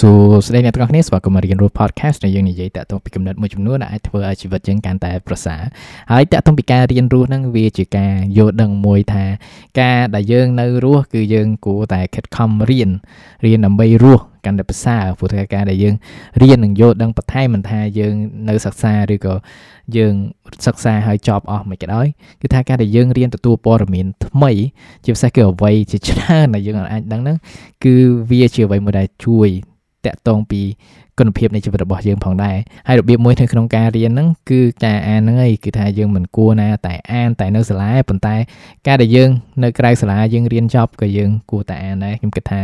សួស្តីអ្នកទាំងអស់គ្នាស្វាគមន៍មករៀនរស់ podcast ដែលយើងនិយាយតាក់ទងពីគំនិតមួយចំនួនដែលអាចធ្វើឲ្យជីវិតយើងកាន់តែប្រសើរហើយតាក់ទងពីការរៀនរស់ហ្នឹងវាជាការយល់ដឹងមួយថា ការដែលយើងនៅរស់គឺយើងគួរតែខិតខំរៀនរៀនដើម្បីរស់កាន់តែប្រសើរព្រោះថាការដែលយើងរៀននិងយល់ដឹងបន្ថែមមិនថាយើងនៅសិក្សាឬក៏យើងសិក្សាហើយចប់អស់មិនក៏ដោយគឺថាការដែលយើងរៀនទទួលព័ត៌មានថ្មី ជាពិសេសគឺអ្វីជាច្រើនដែលយើងអាចដឹងហ្នឹងគឺវាជាអ្វីមួយដែលជួយ តាក់ទងពីគុណភាពនៃជីវិតរបស់យើងផងដែរហើយរបៀបមួយនៅក្នុងការរៀនហ្នឹងគឺការអានហ្នឹងឯងគឺថាយើងមិនគួរណាតែអានតែនៅសាលាប៉ុន្តែការដែលយើងនៅក្រៅសាលាយើងរៀនចប់ក៏យើងគួរតែអានដែរខ្ញុំគិតថា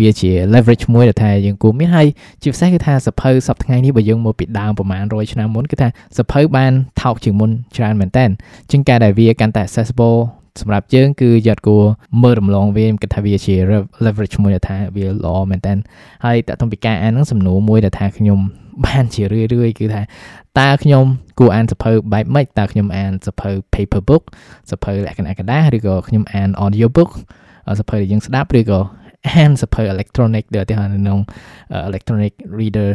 វាជា leverage មួយដែលថាយើងគួរមានហើយជាពិសេសគឺថាសភៅសប្តាហ៍ថ្ងៃនេះបើយើងមកពីដើមប្រហែល100ឆ្នាំមុនគឺថាសភៅបានថោកជាងមុនច្រើនមែនតើជាងការដែលវាកាន់តែ accessible សម្រាប់យើងគឺយកគួរមើលរំលងវាគិតថាវាជា leverage មួយដែលថាវាល្អមែនតើហើយតើតុំពីការអានហ្នឹងសំណួរមួយដែលថាខ្ញុំបានជារឿយរឿយគឺថាតើខ្ញុំគួរអានសភៅបែបម៉េចតើខ្ញុំអានសភៅ paper book សភៅលក្ខណៈกระดาษឬក៏ខ្ញុំអាន audio book សភៅដែលយើងស្ដាប់ឬក៏អានសភៅ electronic ដូចឧទាហរណ៍នៅក្នុង electronic reader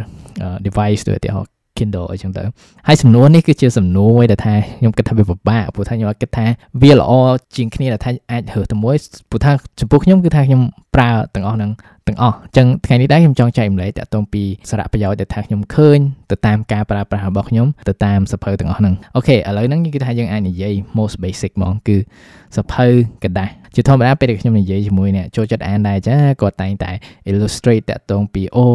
device ដូចឧទាហរណ៍ Kindle អីចឹងទៅហើយសំណួរនេះគឺជាសំណួរមួយដែលថាខ្ញុំគិតថាវាពិបាកព្រោះថាខ្ញុំគិតថាវាល្អជាងគ្នាដែលថាអាចរើសទៅមួយព្រោះថាចំពោះខ្ញុំគឺថាខ្ញុំប្រើទាំងអស់ហ្នឹងទាំងអស់អញ្ចឹងថ្ងៃនេះដែរខ្ញុំចង់ចែករំលែកតាក់ទងពីសារៈប្រយោជន៍ដែលថាខ្ញុំឃើញទៅតាមការប្រើប្រាស់របស់ខ្ញុំទៅតាមសភៅទាំងអស់ហ្នឹងអូខេឥឡូវហ្នឹងគឺថាយើងអាចនិយាយ most basic ហ្មងគឺសភៅกระดาษជាធម្មតាពេលដែលខ្ញុំនិយាយជាមួយអ្នកចូលចិត្តអានដែរចាគាត់តែងតែ illustrate តាក់ទងពីអូ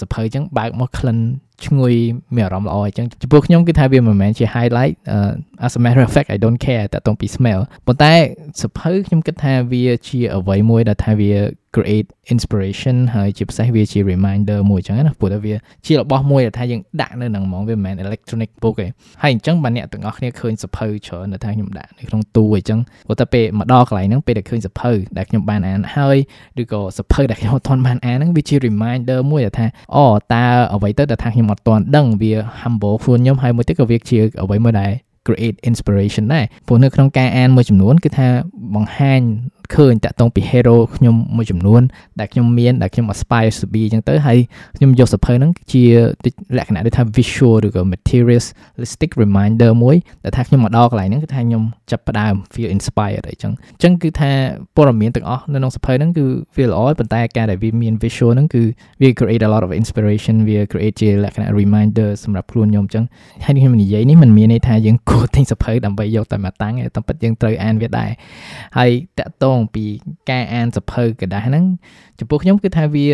សភៅអញ្ចឹងបើកមកក្លិន ឈ្ងុយមានអារម្មណ៍ល្អអញ្ចឹងចំពោះខ្ញុំគឺថាវាមិនមែនជា highlight uh, as a matter of fact I don't care តាក់ទងពី smell ប៉ុន្តែសភៅខ្ញុំគិតថាវាជាអ្វីមួយដែលថាវា create inspiration ហើយជាពិសេសវាជា reminder មួយអញ្ចឹងណាព្រោះតែវាជារបស់មួយដែលថាយើងដាក់នៅនឹងហ្មងវាមិនមែន electronic book ទេហើយអញ្ចឹងបើអ្នកទាំងអស់គ្នាឃើញសភៅច្រើនដែលថាខ្ញុំដាក់នៅក្នុងទូអញ្ចឹងព្រោះតែពេលមកដល់កន្លែងហ្នឹងពេលដែលឃើញសភៅដែលខ្ញុំបានអានហើយឬក៏សភៅដែលខ្ញុំអត់ទាន់បានអានហ្នឹងវាជា reminder មួយដែលថាអូតើអ្វីទៅដែលថាខ្ញុំអត់ទាន់ដឹងវា humble ខ្លួនខ្ញុំហើយមួយទៀតក៏វាជាអ្វីមួយដែល create inspiration ដែរព្រោះនៅក្នុងការអានមួយចំនួនគឺថាបង្ហាញ ឃើញតាក់ទងពី hero ខ្ញុំមួយចំនួន ដែលខ្ញុំមានដែលខ្ញុំ aspire to be អញ្ចឹងទៅហើយខ្ញុំយកសភៅហ្នឹងជាលក្ខណៈដូចថា visual ឬក៏ materialistic reminder មួយដែលថាខ្ញុំមកដល់កន្លែងហ្នឹងគឺថាខ្ញុំចាប់ផ្ដើម feel inspired អីចឹងអញ្ចឹងគឺថាព័ត៌មានទាំងអស់នៅក្នុងសភៅហ្នឹងគឺវាល្អប៉ុន្តែការដែលវាមាន visual ហ្នឹងគឺវា create a lot of inspiration វា create ជាលក្ខណៈ reminder សម្រាប់ខ្លួនខ្ញុំអញ្ចឹងហើយខ្ញុំនិយាយនេះមិនមានន័យថាយើងគួរទិញសភៅដើម្បីយកតែមកតាំងទេតែពិតយើងត្រូវអានវាដែរហើយតកតងពីការអានសភៅกระดาษហ្នឹងចំពោះខ្ញុំគឺថាវា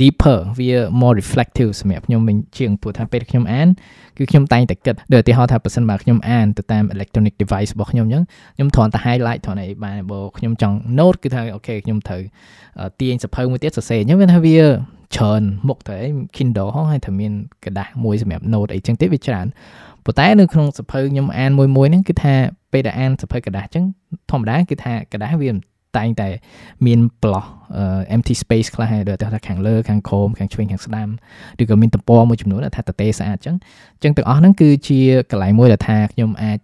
deeper វា more reflective សម្រាប់ខ្ញុំវិញជាងព្រោះថាពេលខ្ញុំអានគឺខ្ញុំតែងតែគិតដូចឧទាហរណ៍ថាប៉ះសិនបើខ្ញុំអានទៅតាម electronic device របស់ខ្ញុំអញ្ចឹងខ្ញុំគ្រាន់តែ highlight គ្រាន់តែបានបើខ្ញុំចង់ note គឺថាអូខេខ្ញុំត្រូវទាញសភៅមួយទៀតសរសេរអញ្ចឹងវាថាវាច្រើនមុខទៅអី Kindle ហោះហើយតែមានกระดาษមួយសម្រាប់ note អីចឹងទៀតវាច្រើនប៉ុន្តែនៅក្នុងសភៅខ្ញុំអានមួយមួយហ្នឹងគឺថា ពេលដែលអានសភៅกระดาษអញ្ចឹងធម្មតាគឺថាกระดาษវាតែងតែមានប្លោះ empty space ខ្លះហើយដូចថាខាងលើខាងក្រោមខាងឆ្វេងខាងស្ដាំឬក៏មានទំព័រមួយចំនួនថាតទេស្អាតអញ្ចឹងអញ្ចឹងទាំងអស់ហ្នឹងគឺជាកន្លែងមួយដែលថាខ្ញុំអាច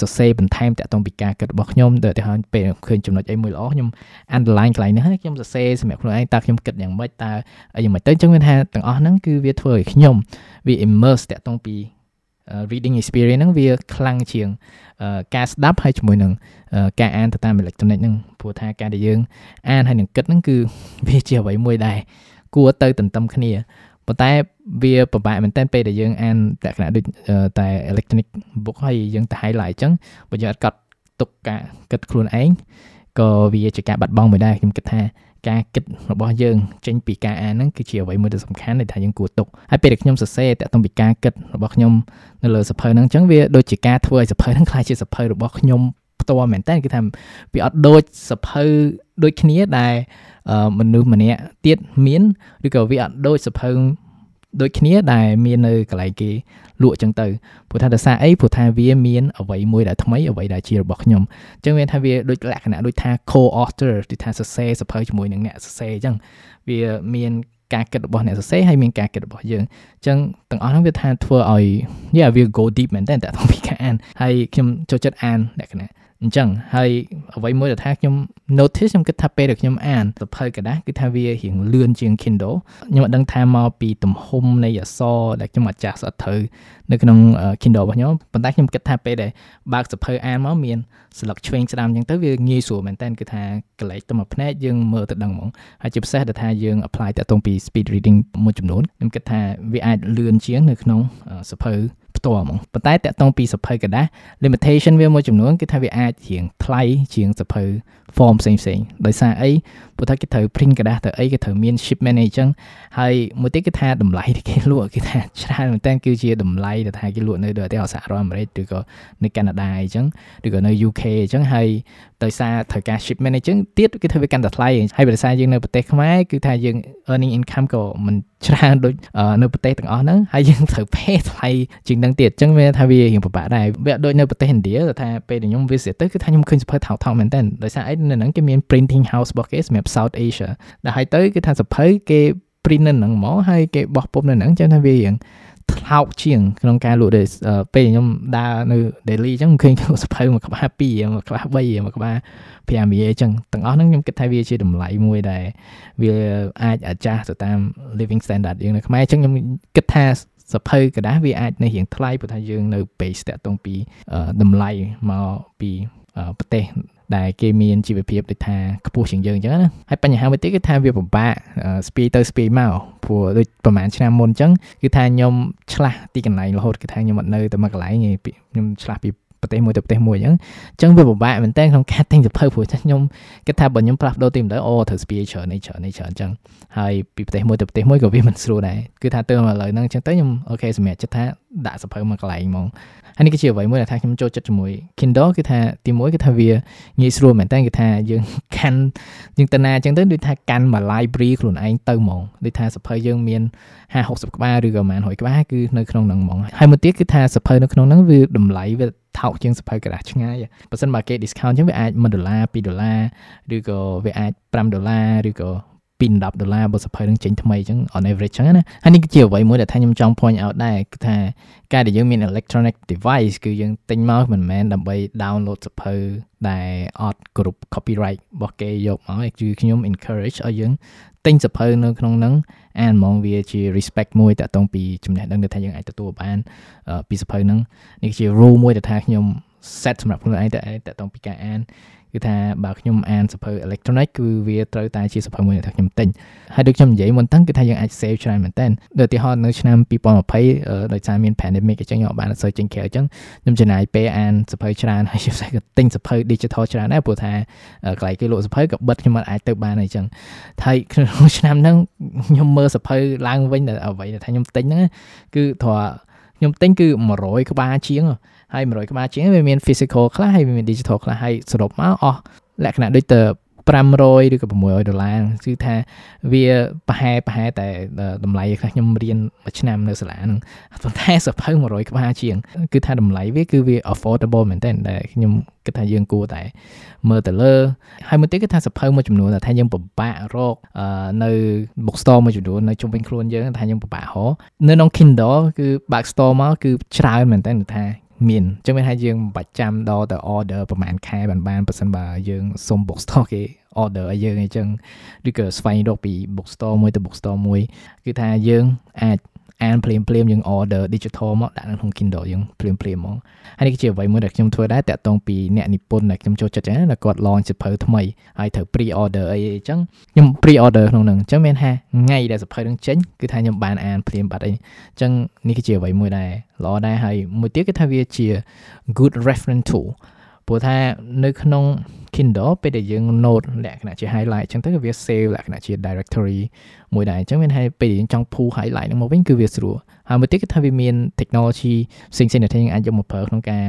សរសេរបន្ថែមតាក់ទងពីការគិតរបស់ខ្ញុំដូចថាពេលឃើញចំណុចអីមួយល្អខ្ញុំ underline កន្លែងនេះហើយខ្ញុំសរសេរសម្រាប់ខ្លួនឯងតើខ្ញុំគិតយ៉ាងម៉េចតើអីយ៉ាងម៉េចទៅអញ្ចឹងមានថាទាំងអស់ហ្នឹងគឺវាធ្វើឲ្យខ្ញុំវា immerse តាក់ទងពី reading experience ហ្នឹងវាខ្លាំងជាងការស្ដាប់ហើយជាមួយនឹងការអានទៅតាម electronic ហ្នឹងព្រោះថាការដែលយើងអានហើយនឹងគិតហ្នឹងគឺវាជាអ្វីមួយដែរគួរទៅទន្ទឹមគ្នាប៉ុន្តែវាពិបាកមែនទែនពេលដែលយើងអានលក្ខណៈដូចតែ electronic book ហើយយើងទៅ highlight អញ្ចឹងបើយើងអត់កត់ទុកការគិតខ្លួនឯងក៏វាជាការបាត់បង់មួយដែរខ្ញុំគិតថា ការគិតរបស់យើងចេញពីការអានហ្នឹងគឺជាអ្វីមួយដ៏សំខាន់ដែលថាយើងគួរទុកហើយពេលដែលខ្ញុំសរសេរតាក់ទងពីការគិតរបស់ខ្ញុំនៅលើសភៅហ្នឹងអញ្ចឹងវាដូចជាការធ្វើឲ្យសភៅហ្នឹងក្លាយជាសភៅរបស់ខ្ញុំផ្ទាល់មែនតើគឺថាវាអត់ដូចសភៅដូចគ្នាដែលមនុស្សម្នាក់ទៀតមានឬក៏វាអត់ដូចសភៅ ដូចគ្នាដែលមាននៅកន្លែងគេលក់ចឹងទៅព្រោះថាដោយសារអីព្រោះថាវាមានអ្វីមួយដែលថ្មីអ្វីដែលជារបស់ខ្ញុំអញ្ចឹងមានថាវាដូចលក្ខណៈដូចថា co-author ទីថាសរសេរសភៅជាមួយនឹងអ្នកសរសេរអញ្ចឹងវាមានការគិតរបស់អ្នកសរសេរហើយមានការគិតរបស់យើងអញ្ចឹងទាំងអស់ហ្នឹងវាថាធ្វើឲ្យ yeah វា go deep មែនតើតើពីការអានហើយខ្ញុំចូលចិត្តអានលក្ខណៈ អញ្ចឹងហើយអ្វីមួយដែលថាខ្ញុំ notice ខ្ញុំគិតថាពេលដែលខ្ញុំអានសភៅกระดาษគឺថាវារៀងលឿនជាង Kindle ខ្ញុំអត់ដឹងថាមកពីទំហំនៃអក្សរដែលខ្ញុំអាចចាស់ស្អិតត្រូវនៅក្នុង Kindle របស់ខ្ញុំប៉ុន្តែខ្ញុំគិតថាពេលដែលបើកសភៅអានមកមានស្លឹកឆ្វេងស្ដាំអញ្ចឹងទៅវាងាយស្រួលមែនតើគឺថាកលេចទៅមួយភ្នែកយើងមើលទៅដឹងហ្មងហើយជាពិសេសដែលថាយើង apply តាក់ទងពី speed reading មួយចំនួនខ្ញុំគិតថាវាអាចលឿនជាងនៅក្នុងសភៅ ផ្ទាល់ហ្មងប៉ុន្តែតាក់ទងពីសភៅกระดาษ limitation វាមួយចំនួនគឺថាវាអាចជាងថ្លៃជាងសភៅ form ផ្សេងផ្សេងដោយសារអីព្រោះថាគេត្រូវ print กระดาษទៅអីគេត្រូវមាន shipment អីចឹងហើយមួយទៀតគឺថាតម្លៃដែលគេលក់គឺថាច្រើនមែនតើគឺជាតម្លៃដែលថាគេលក់នៅដូចសហរដ្ឋអាមេរិកឬក៏នៅកាណាដាអីចឹងឬក៏នៅ UK អញ្ចឹងហើយ ដោយសារត្រូវការ shipment អញ្ចឹងទៀតគឺថាវាកាន់តែថ្លៃហើយដោយសារយើងនៅប្រទេសខ្មែរគឺថាយើង earning income ក៏មិនច្រើនដូចនៅប្រទេសទាំងអស់ហ្នឹងហើយយើងត្រូវ pay ថ្លៃជាងនឹងទៀតអញ្ចឹងវាថាវារៀងពិបាកដែរវាដូចនៅប្រទេសឥណ្ឌាថាពេលដែលខ្ញុំ visit ទៅគឺថាខ្ញុំឃើញសភៅថោកថោកមែនតើដោយសារអីនៅហ្នឹងគេមាន printing house របស់គេសម្រាប់ South Asia ដែលហើយទៅគឺថាសភៅគេ print នៅហ្នឹងមកហើយគេបោះពុម្ពនៅហ្នឹងចឹងថាវារៀង ថ្លោកជាងក្នុងការលក់ដូចពេលខ្ញុំដើរនៅ Delhi អញ្ចឹងឃើញសភៅមួយក្បាល2មួយក្បាល3មួយក្បាល5រៀលអញ្ចឹងទាំងអស់ហ្នឹងខ្ញុំគិតថាវាជាតម្លៃមួយដែលវាអាច adjust ទៅតាម living standard យើងនៅខ្មែរអញ្ចឹងខ្ញុំគិតថាសភៅกระดาษវាអាចនៅរៀងថ្លៃព្រោះថាយើងនៅ base តាក់ទងពីតម្លៃមកពីប្រទេស ដែលគេមានជីវភាពដូចថាខ្ពស់ជាងយើងអញ្ចឹងណាហើយបញ្ហាមួយទៀតគឺថាវាពិបាកស្ពាយទៅស្ពាយមកព្រោះដូចប្រហែលឆ្នាំមុនអញ្ចឹងគឺថាខ្ញុំឆ្លាស់ទីកន្លែងរហូតគឺថាខ្ញុំអត់នៅតែមួយកន្លែងខ្ញុំឆ្លាស់ពី ប្រទេសមួយទៅប្រទេសមួយអញ្ចឹងអញ្ចឹងវាពិបាកមែនតើក្នុងការទិញសភៅព្រោះខ្ញុំគិតថាបើខ្ញុំផ្លាស់ប្ដូរទីទៅអូត្រូវស្ពាយច្រើននេះច្រើននេះច្រើនអញ្ចឹងហើយពីប្រទេសមួយទៅប្រទេសមួយក៏វាមិនស្រួលដែរគឺថាទៅឥឡូវហ្នឹងអញ្ចឹងទៅខ្ញុំអូខេសម្រាប់ចិត្តថាដាក់សភៅមកកន្លែងហ្មងហើយនេះគឺជាអ្វីមួយដែលថាខ្ញុំចូលចិត្តជាមួយ Kindle គឺថាទីមួយគឺថាវាងាយស្រួលមែនតើគឺថាយើងកាន់យើងទៅណាអញ្ចឹងទៅដូចថាកាន់មួយ library ខ្លួនឯងទៅហ្មងដូចថាសភៅយើងមាន50 60ក្បាលឬក៏ប្រហែល100ក្បាលគឺនៅក្នុងហ្នឹងហ្មងហើយមួយទៀតគឺថាសភៅនៅក្នុងហ្នឹងវាតម្លៃវា ថោកជាងសភៅក្រដាសឆ្ងាយបើសិនបើគេ discount អញ្ចឹងវាអាច1ដុល្លារ2ដុល្លារឬក៏វាអាច5ដុល្លារឬក៏ ពី10ដុល្លារបើសភៅនឹងចេញថ្មីអញ្ចឹង on average អញ្ចឹងណាហើយនេះគឺជាអ្វីមួយដែលថាខ្ញុំចង់ point out ដែរគឺថាការដែលយើងមាន electronic device គឺយើងទិញមកមិនមែនដើម្បី download សភៅដែលអត់គ្រប់ copyright របស់គេយកមកគឺខ្ញុំ encourage ឲ្យយើងទិញសភៅនៅក្នុងហ្នឹងអានហ្មងវាជា respect មួយតាក់ទងពីចំណេះដឹងដែលថាយើងអាចទទួលបានពីសភៅហ្នឹងនេះជា rule មួយដែលថាខ្ញុំ set សម្រាប់ខ្លួនឯងតែតាក់ទងពីការអានគឺថាបើខ្ញុំអានសភៅ electronic គឺវាត្រូវតែជាសភៅមួយដែលខ្ញុំទិញហើយដូចខ្ញុំនិយាយមុនហ្នឹងគឺថាយើងអាច save ច្រើនមែនតើដូចឧទាហរណ៍នៅឆ្នាំ2020ដោយសារមាន pandemic អញ្ចឹងខ្ញុំបានអត់សូវចេញក្រៅអញ្ចឹងខ្ញុំចំណាយពេលអានសភៅច្រើនហើយជាពិសេសក៏ទិញសភៅ digital ច្រើនដែរព្រោះថាកន្លែងគេលក់សភៅក៏បិទខ្ញុំអាចទៅបានអញ្ចឹងហើយក្នុងឆ្នាំហ្នឹងខ្ញុំមើលសភៅឡើងវិញតែអ្វីដែលថាខ្ញុំទិញហ្នឹងគឺធរ ខ្ញុំទិញគឺ100ក្បាលជាងហើយ100ក្បាលជាងវាមាន physical ខ្លះហើយវាមាន digital ខ្លះហើយសរុបមកអស់លក្ខណៈដូចទៅ 500ឬក៏600ដុល្លារគឺថាវាប្រហែលប្រហែលតែតម្លៃខ្លះខ្ញុំរៀនមួយឆ្នាំនៅសាលាហ្នឹងប៉ុន្តែសភៅ100ក្បាលជាង គឺថាតម្លៃវាគឺវា affordable មែនតើដែលខ្ញុំគិតថាយើងគួរតែមើលទៅលើហើយមួយទៀតគឺថាសភៅមួយចំនួនថាយើងពិបាករកនៅ book store មួយចំនួននៅជុំវិញខ្លួនយើងថាយើងពិបាករកនៅក្នុង Kindle គឺបើក store មកគឺច្រើនមែនតើថា មានអញ្ចឹងមានថាយើងមិនបាច់ចាំដល់ទៅ order ប្រហែលខែបានបានប៉ះសិនបើយើងសុំ book store គេ order ឲ្យយើងអញ្ចឹងឬក៏ស្វែងរកពី book store មួយទៅ book store មួយគឺថាយើងអាច អានភ្លាមភ្លាមយើង order digital មកដាក់នៅក្នុង Kindle យើងភ្លាមភ្លាមហ្មងហើយនេះគឺជាអ្វីមួយដែលខ្ញុំធ្វើដែរតាក់ទងពីអ្នកនិពន្ធដែលខ្ញុំចូលចិត្តចឹងណាគាត់ launch សភៅថ្មីហើយត្រូវ pre order អីអញ្ចឹងខ្ញុំ pre order ក្នុងហ្នឹងអញ្ចឹងមានថាថ្ងៃដែលសភៅហ្នឹងចេញគឺថាខ្ញុំបានអានភ្លាមបាត់អីអញ្ចឹងនេះគឺជាអ្វីមួយដែរល្អដែរហើយមួយទៀតគឺថាវាជា good reference tool ព្រោះថានៅក្នុង Kindle ពេលដែលយើង note លក្ខណៈជា highlight អញ្ចឹងទៅវា save លក្ខណៈជា directory មួយដែរអញ្ចឹងមានថាពេលដែលយើងចង់ភូ highlight ហ្នឹងមកវិញគឺវាស្រួលហើយមួយទៀតគឺថាវាមាន technology ផ្សេងៗដែលយើងអាចយកមកប្រើក្នុងការ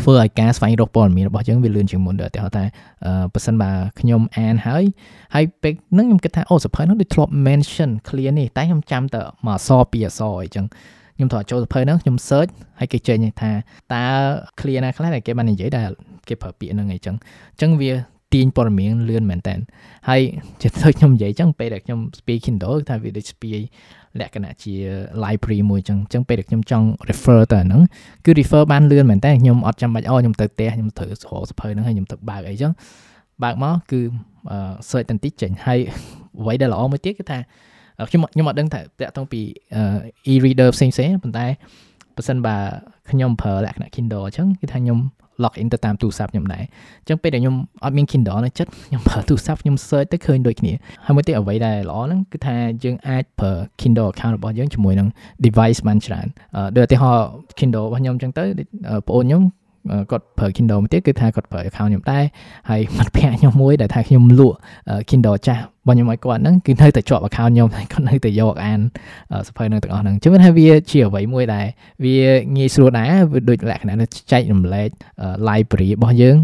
ធ្វើឲ្យការស្វែងរកព័ត៌មានរបស់យើងវាលឿនជាងមុនដែរតែថាប៉ះសិនបើខ្ញុំអានហើយហើយពេលហ្នឹងខ្ញុំគិតថាអូសភៅហ្នឹងដូចធ្លាប់ mention clear នេះតែខ្ញុំចាំតែមួយអក្សរពីរអក្សរអញ្ចឹងខ្ញុំត្រូវចូលសភៅហ្នឹងខ្ញុំ search ហើយគេចេញថាតើ clear ណាខ្លះដែលគេបាននិយាយដែល គេប្រើពាក្យហ្នឹងអីចឹងអញ្ចឹងវាទាញព័ត៌មានលឿនមែនតើហើយជាដូចខ្ញុំនិយាយចឹងពេលដែលខ្ញុំស្ពាយ Kindle ថាវាដូចស្ពាយលក្ខណៈជា library មួយចឹងចឹងពេលដែលខ្ញុំចង់ refer ទៅហ្នឹងគឺ refer បានលឿនមែនតើខ្ញុំអត់ចាំបាច់អូខ្ញុំទៅផ្ទះខ្ញុំត្រូវស្រកសភៅហ្នឹងហើយខ្ញុំទៅបើកអីចឹងបើកមកគឺ search តន្តិចចេញហើយអ្វីដែលល្អមួយទៀតគឺថាខ្ញុំខ្ញុំអត់ដឹងថាតាក់ទងពី e-reader ផ្សេងផ្សេងប៉ុន្តែបើសិនបើខ្ញុំប្រើលក្ខណៈ Kindle អញ្ចឹងគឺថាខ្ញុំ log in ទៅតាមទូរស័ព្ទខ្ញុំដែរអញ្ចឹងពេលដែលខ្ញុំអត់មាន Kindle នៅចិត្តខ្ញុំប្រើទូរស័ព្ទខ្ញុំ search ទៅឃើញដូចគ្នាហើយមួយទៀតអ្វីដែលល្អហ្នឹងគឺថាយើងអាចប្រើ Kindle account របស់យើងជាមួយនឹង device បានច្រើនដូចឧទាហរណ៍ Kindle របស់ខ្ញុំអញ្ចឹងទៅបងប្អូនខ្ញុំគាត់ប្រើ Kindle មួយទៀតគឺថាគាត់ប្រើ account ខ្ញុំដែរហើយមិត្តភ័ក្ដិខ្ញុំមួយដែលថាខ្ញុំលក់ Kindle ចាស់ របស់ខ្ញុំឲ្យគាត់ហ្នឹងគឺនៅតែជាប់ account ខ្ញុំគាត់នៅតែយកអានសភៅនឹងទាំងអស់ហ្នឹងជឿថាវាជាអ្វីមួយដែលវាងាយស្រួលដែរដូចលក្ខណៈចែករំលែក library របស់យើង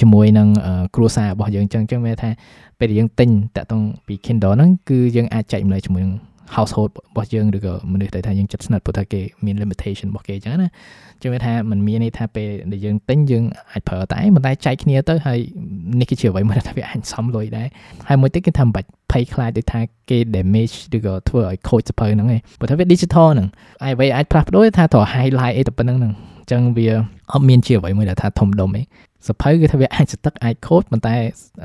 ជាមួយនឹងគ្រួសាររបស់យើងអញ្ចឹងអញ្ចឹងមានថាពេលយើងទិញតាក់ទងពី Kindle ហ្នឹងគឺយើងអាចចែករំលែកជាមួយនឹង household របស់យើងឬក៏មនុស្សដែលថាយើងចិត្តស្និទ្ធព្រោះថាគេមាន limitation របស់គេអញ្ចឹងណាជឿថាมันមានន័យថាពេលដែលយើងទិញយើងអាចប្រើតែប៉ុន្តែចែកគ្នាទៅហើយនេះគឺជាអ្វីមួយថាវាអាចសំលុយដែរហើយមួយទៀតគឺថាមិនបាច់ភ័យខ្លាចដូចថាគេ damage ឬក៏ធ្វើឲ្យខូចសភៅហ្នឹងឯងព្រោះថាវា digital ហ្នឹងហើយអ្វីអាចផ្លាស់ប្ដូរថាត្រូវ highlight អីទៅប៉ុណ្្នឹងហ្នឹងអញ្ចឹងវាអត់មានជាអ្វីមួយដែលថាធំដុំឯង សភៅគឺថាវាអាចស្ទឹកអាចខូចប៉ុន្តែ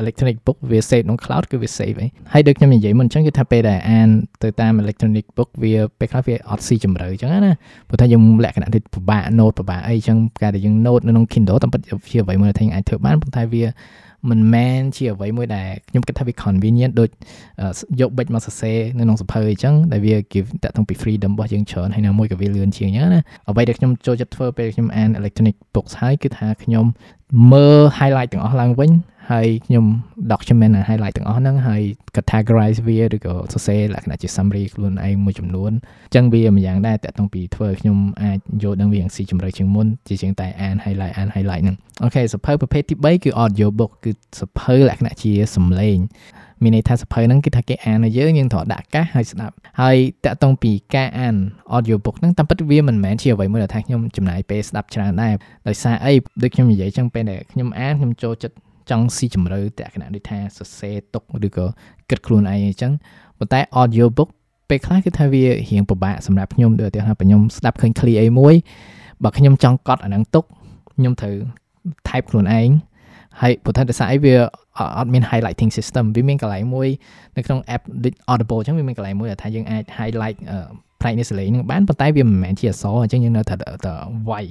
electronic book វា save ក្នុង cloud គឺវា save ឯងហើយដូចខ្ញុំនិយាយមុនអញ្ចឹងគឺថាពេលដែលអានទៅតាម electronic book វាពេលខ្លះវាអត់ស៊ីជម្រៅអញ្ចឹងណាព្រោះថាយើងលក្ខណៈដូចពិបាក note ពិបាកអីអញ្ចឹងការដែលយើង note នៅក្នុង Kindle តាមពិតជាអ្វីមួយដែលអាចធ្វើបានប៉ុន្តែវា មិនមែនជាអ្វីមួយដែលខ្ញុំគិតថាវា convenient ដូចយកប៊ិចមកសរសេរនៅក្នុងសភៅអញ្ចឹងដែលវា give តាក់ទងពី freedom របស់យើងច្រើនហើយណាមួយក៏វាលឿនជាងអញ្ចឹងណាអ្វីដែលខ្ញុំចូលចិត្តធ្វើពេលខ្ញុំអាន electronic books ហើយគឺថាខ្ញុំមើល highlight ទាំងអស់ឡើងវិញ ហើយខ្ញុំ document highlight ទាំងអស់ហ្នឹងហើយ categorize វាឬក៏សរសេរលក្ខណៈជា summary ខ្លួនឯងមួយចំនួនអញ្ចឹងវាម្យ៉ាងដែរតាក់ទងពីធ្វើខ្ញុំអាចយល់ដឹងវាយ៉ាងស៊ីជម្រៅជាងមុនជាជាងតែអាន highlight អាន highlight ហ្នឹងអូខេសភៅប្រភេទទី3គឺ audio book គឺសភៅលក្ខណៈជាសំឡេងមានន័យថាសភៅហ្នឹងគឺថាគេអានឲ្យយើងយើងត្រូវដាក់កាសហើយស្ដាប់ហើយតាក់ទងពីការអាន audio book ហ្នឹងតាមពិតវាមិនមែនជាអ្វីមួយដែលថាខ្ញុំចំណាយពេលស្ដាប់ច្រើនដែរដោយសារអីដូចខ្ញុំនិយាយចឹងពេលដែលខ្ញុំអានខ្ញុំចូលចិត្ត ចង់ស៊ីជម្រៅតក្កណៈដូចថាសរសេរទុកឬក៏គិតខ្លួនឯងអញ្ចឹងប៉ុន្តែ audio book ពេលខ្លះគឺថាវារៀងពិបាកសម្រាប់ខ្ញុំដូចឧទាហរណ៍ខ្ញុំស្ដាប់ឃើញ clear អីមួយបើខ្ញុំចង់កត់អាហ្នឹងទុកខ្ញុំត្រូវ type ខ្លួនឯងហើយព្រោះថាដោយសារអីវាអត់មាន highlighting system វាមានកន្លែងមួយនៅក្នុង app ដូច Audible អញ្ចឹងវាមានកន្លែងមួយដែលថាយើងអាច highlight ផ្នែកនៃសលេងនឹងបានប៉ុន្តែវាមិនមែនជាអក្សរអញ្ចឹងយើងនៅតែតែវាយ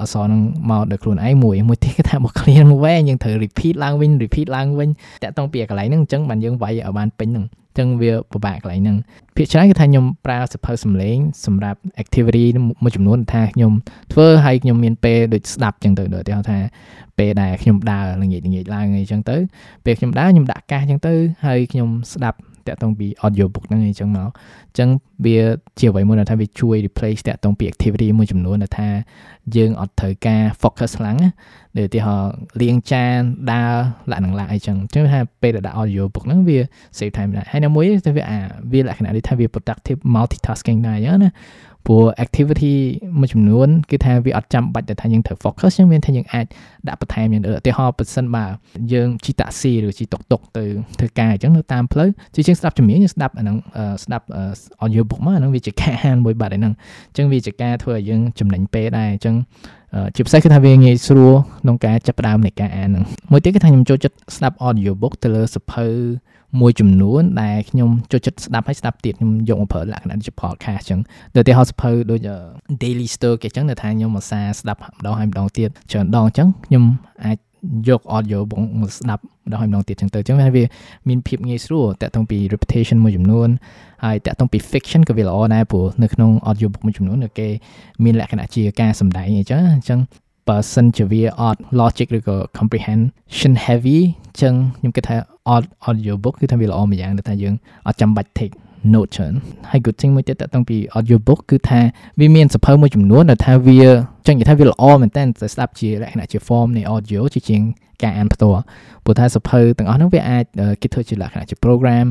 អសនឹងមកដោយខ្លួនឯងមួយមួយទៀតគឺថាមក clear មួយវែងយើងត្រូវ repeat ឡើងវិញ repeat ឡើងវិញតាក់ទងពីកន្លែងហ្នឹងអញ្ចឹងបានយើងវាយឲ្យបានពេញហ្នឹងអញ្ចឹងវាពិបាកកន្លែងហ្នឹងភាគច្រើនគឺថាខ្ញុំប្រើសភៅសំឡេងសម្រាប់ activity មួយចំនួនថាខ្ញុំធ្វើឲ្យខ្ញុំមានពេលដូចស្ដាប់អញ្ចឹងទៅដូចឧទាហរណ៍ថាពេលដែលខ្ញុំដើរល្ងាចល្ងាចឡើងអីចឹងទៅពេលខ្ញុំដើរខ្ញុំដាក់កាសអញ្ចឹងទៅហើយខ្ញុំស្ដាប់ តាក់ទងពី audio book ហ្នឹងអីចឹងមកអញ្ចឹងវាជាអ្វីមួយដែលថាវាជួយ replace តាក់ទងពី activity មួយចំនួនដែលថាយើងអត់ត្រូវការ focus ខ្លាំងណាដូចឧទាហរណ៍លាងចានដើរលក្ខណៈឡាអីចឹងអញ្ចឹងថាពេលដែលដាក់ audio book ហ្នឹងវា save time ដែរហើយនៅមួយទៅវាអាវាលក្ខណៈដូចថាវា productive multitasking ដែរអញ្ចឹងណា ព្រោះ activity មួយចំនួនគឺថាវាអត់ចាំបាច់តែថាយើងត្រូវ focus ចឹងមានថាយើងអាចដាក់បន្ថែមយ៉ាងឧទាហរណ៍បើសិនបើយើងជិះតាក់ស៊ីឬជិះតុកតុកទៅធ្វើការអញ្ចឹងនៅតាមផ្លូវជាជាងស្ដាប់ជំនាញយើងស្ដាប់អាហ្នឹងស្ដាប់ audio book មកអាហ្នឹងវាជាការហានមួយបាត់ហ្នឹងអញ្ចឹងវាជាការធ្វើឲ្យយើងចំណេញពេលដែរអញ្ចឹងជាពិសេសគឺថាវាងាយស្រួលក្នុងការចាប់ផ្ដើមនៃការអានហ្នឹងមួយទៀតគឺថាខ្ញុំចូលចិត្តស្ដាប់ audio book ទៅលើសភៅ មួយចំនួនដែលខ្ញុំចូលចិត្តស្ដាប់ហើយស្ដាប់ទៀតខ្ញុំយកមកប្រើលក្ខណៈជា podcast អញ្ចឹងដូចទីហោសភៅដូច daily store គេអញ្ចឹងថាខ្ញុំមកសារស្ដាប់ម្ដងហើយម្ដងទៀតច្រើនដងអញ្ចឹងខ្ញុំអាចយក audio បងមកស្ដាប់ម្ដងហើយម្ដងទៀតអញ្ចឹងទៅអញ្ចឹងវាមានភាពងាយស្រួលតាក់ទងពី repetition មួយចំនួនហើយតាក់ទងពី fiction ក៏វាល្អដែរព្រោះនៅក្នុង audio book មួយចំនួនគេមានលក្ខណៈជាការសម្ដែងអញ្ចឹងអញ្ចឹង បើសិនជាវាអត់ logic ឬក៏ comprehension heavy អញ្ចឹងខ្ញុំគិតថា audio book គឺថាវាល្អមួយយ៉ាងដែលថាយើងអត់ចាំបាច់ take note ច្រើនហើយ good thing មួយទៀតតើតាំងពី audio book គឺថាវាមានសភៅមួយចំនួនដែលថាវាចឹងនិយាយថាវាល្អមែនតើស្ដាប់ជាលក្ខណៈជា form នៃ audio ជាជាងការអានផ្ទាល់ព្រោះថាសភៅទាំងអស់ហ្នឹងវាអាចគេធ្វើជាលក្ខណៈជា program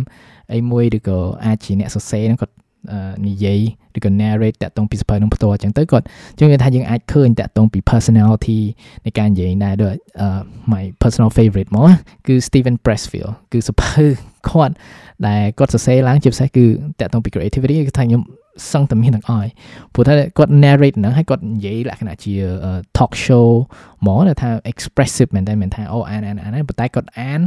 អីមួយឬក៏អាចជាអ្នកសរសេរហ្នឹងគាត់ និយាយឬក៏ narrate តាក់ទងពីសភៅនឹងផ្ទាល់អញ្ចឹងទៅគាត់ជឿថាយើងអាចឃើញតាក់ទងពី personality នៃការនិយាយដែរដូច my personal favorite មកគឺ Steven Pressfield គឺសភៅ គាត់ដែលគាត់សរសេរឡើងជាពិសេសគឺតាក់ទងពី creativity គឺថាខ្ញុំសឹងតែមានទាំងអស់ព្រោះថាគាត់ narrate ហ្នឹងហើយគាត់និយាយលក្ខណៈជា talk show ហ្មងដែលថា expressive មែនតើមែនថាអូអានអានអានប៉ុន្តែគាត់អាន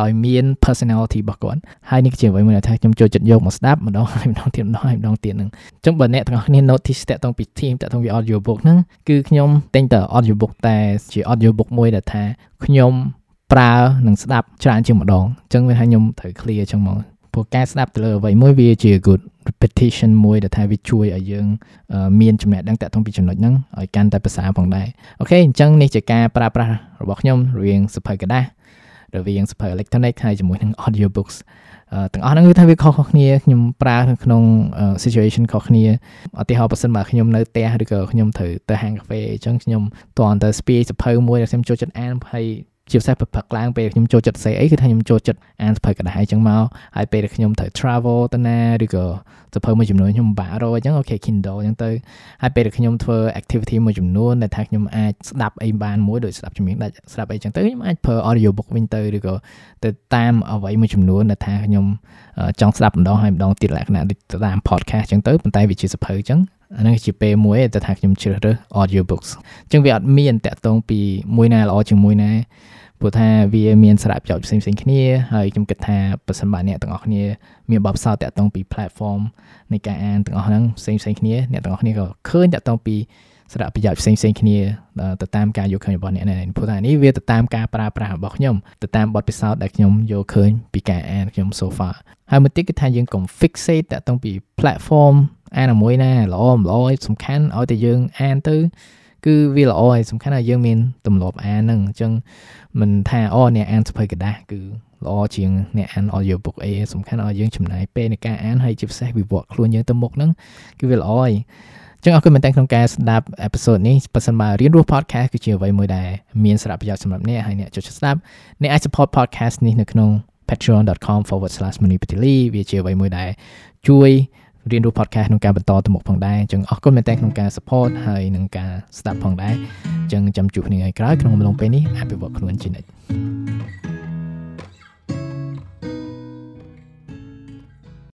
ដោយមាន personality របស់គាត់ហើយនេះជាអ្វីមួយដែលថាខ្ញុំចូលចិត្តយកមកស្ដាប់ម្ដងហើយម្ដងទៀតម្ដងហើយម្ដងទៀតហ្នឹងអញ្ចឹងបើអ្នកទាំងអស់គ្នា notice តាក់ទងពី team តាក់ទងពី audio book ហ្នឹងគឺខ្ញុំទិញតែ audio book តែជា audio book មួយដែលថាខ្ញុំ ប្រើនិងស្ដាប់ច្រើនជាងម្ដងអញ្ចឹងវាថាខ្ញុំត្រូវ clear អញ្ចឹងមកព្រោះការស្ដាប់ទៅលើអ្វីមួយវាជា good repetition មួយដែលថាវាជួយឲ្យយើងមានចំណេះដឹងតាក់ទងពីចំណុចហ្នឹងឲ្យកាន់តែប្រសើរផងដែរអូខេអញ្ចឹងនេះជាការប្រើប្រាស់របស់ខ្ញុំរវាងសភៅกระดาษរវាងសភៅ electronic ហើយជាមួយនឹង audio books ទាំងអស់ហ្នឹងគឺថាវាខុសៗគ្នាខ្ញុំប្រើក្នុង situation ខុសគ្នាឧទាហរណ៍បើសិនបើខ្ញុំនៅផ្ទះឬក៏ខ្ញុំត្រូវទៅហាងកាហ្វេអញ្ចឹងខ្ញុំតើទៅស្ពាយសភៅមួយដែលខ្ញុំចូលចិត្តអានហើយ ជាពិសេសព្រឹកឡើងពេលខ្ញុំចូលចិត្តសេអីគឺថាខ្ញុំចូលចិត្តអានសភៅកណ្ដាស់អញ្ចឹងមកហើយពេលដែលខ្ញុំត្រូវ travel ទៅណាឬក៏សភៅមួយចំនួនខ្ញុំបាក់រកអញ្ចឹងអូខេ Kindle អញ្ចឹងទៅហើយពេលដែលខ្ញុំធ្វើ activity មួយចំនួនដែលថាខ្ញុំអាចស្ដាប់អីបានមួយដូចស្ដាប់ជំនាញដាច់ស្ដាប់អីអញ្ចឹងទៅខ្ញុំអាចប្រើ audio book វិញទៅឬក៏ទៅតាមអ្វីមួយចំនួនដែលថាខ្ញុំចង់ស្ដាប់ម្ដងហើយម្ដងទៀតលក្ខណៈដូចតាម podcast អញ្ចឹងទៅប៉ុន្តែវាជាសភៅអញ្ចឹងអាហ្នឹងជាពេលមួយដែលថាខ្ញុំជ្រើសរើស audio books អញ្ចឹងវាអត់មានតាក់ទងពីមួយណាល្អជាងមួយណា ព្រោះថាវាមានសារៈប្រយោជន៍ផ្សេងផ្សេងគ្នាហើយខ្ញុំគិតថាប្រសិនបើអ្នកទាំងអស់គ្នាមានបបផ្សោតតាក់ទងពី platform នៃការអានទាំងអស់ហ្នឹងផ្សេងផ្សេងគ្នាអ្នកទាំងអស់គ្នាក៏ឃើញតាក់ទងពីសារៈប្រយោជន៍ផ្សេងផ្សេងគ្នាទៅតាមការយកឃើញរបស់អ្នកនេះព្រោះថានេះវាទៅតាមការប្រើប្រាស់របស់ខ្ញុំទៅតាមបទពិសោធន៍ដែលខ្ញុំយកឃើញពីការអានខ្ញុំ so far ហើយមួយទៀតគឺថាយើងកុំ fixate តាក់ទងពី platform អានមួយណាល្អមិនល្អសំខាន់ឲ្យតែយើងអានទៅ គឺវាល្អហើយសំខាន់ថាយើងមានទម្លាប់អានហ្នឹងអញ្ចឹងមិនថាអូអ្នកអានសភុកដាស់គឺល្អជាងអ្នកអាន audiobook អីសំខាន់ឲ្យយើងចំណាយពេលនៃការអានហើយជាពិសេសវិវត្តខ្លួនយើងទៅមុខហ្នឹងគឺវាល្អហើយចឹងអរគុណមែនទែនក្នុងការស្ដាប់អេពីសូតនេះបើសិនមករៀនរស់ podcast គឺជាអ្វីមួយដែលមានសារៈប្រយោជន៍សម្រាប់អ្នកហើយអ្នកចូលចិត្តស្ដាប់អ្នកអាច support podcast នេះនៅក្នុង patreon.com/monipetili វាជាអ្វីមួយដែលជួយ រៀនรู้ podcast ក្នុងការបន្តទៅមុខផងដែរអញ្ចឹងអរគុណមែនតើក្នុងការ support ហើយនឹងការស្ដាប់ផងដែរអញ្ចឹងចាំជួបគ្នាថ្ងៃក្រោយក្នុងអំឡុងពេលនេះអភិវឌ្ឍខ្លួនជានិច្ច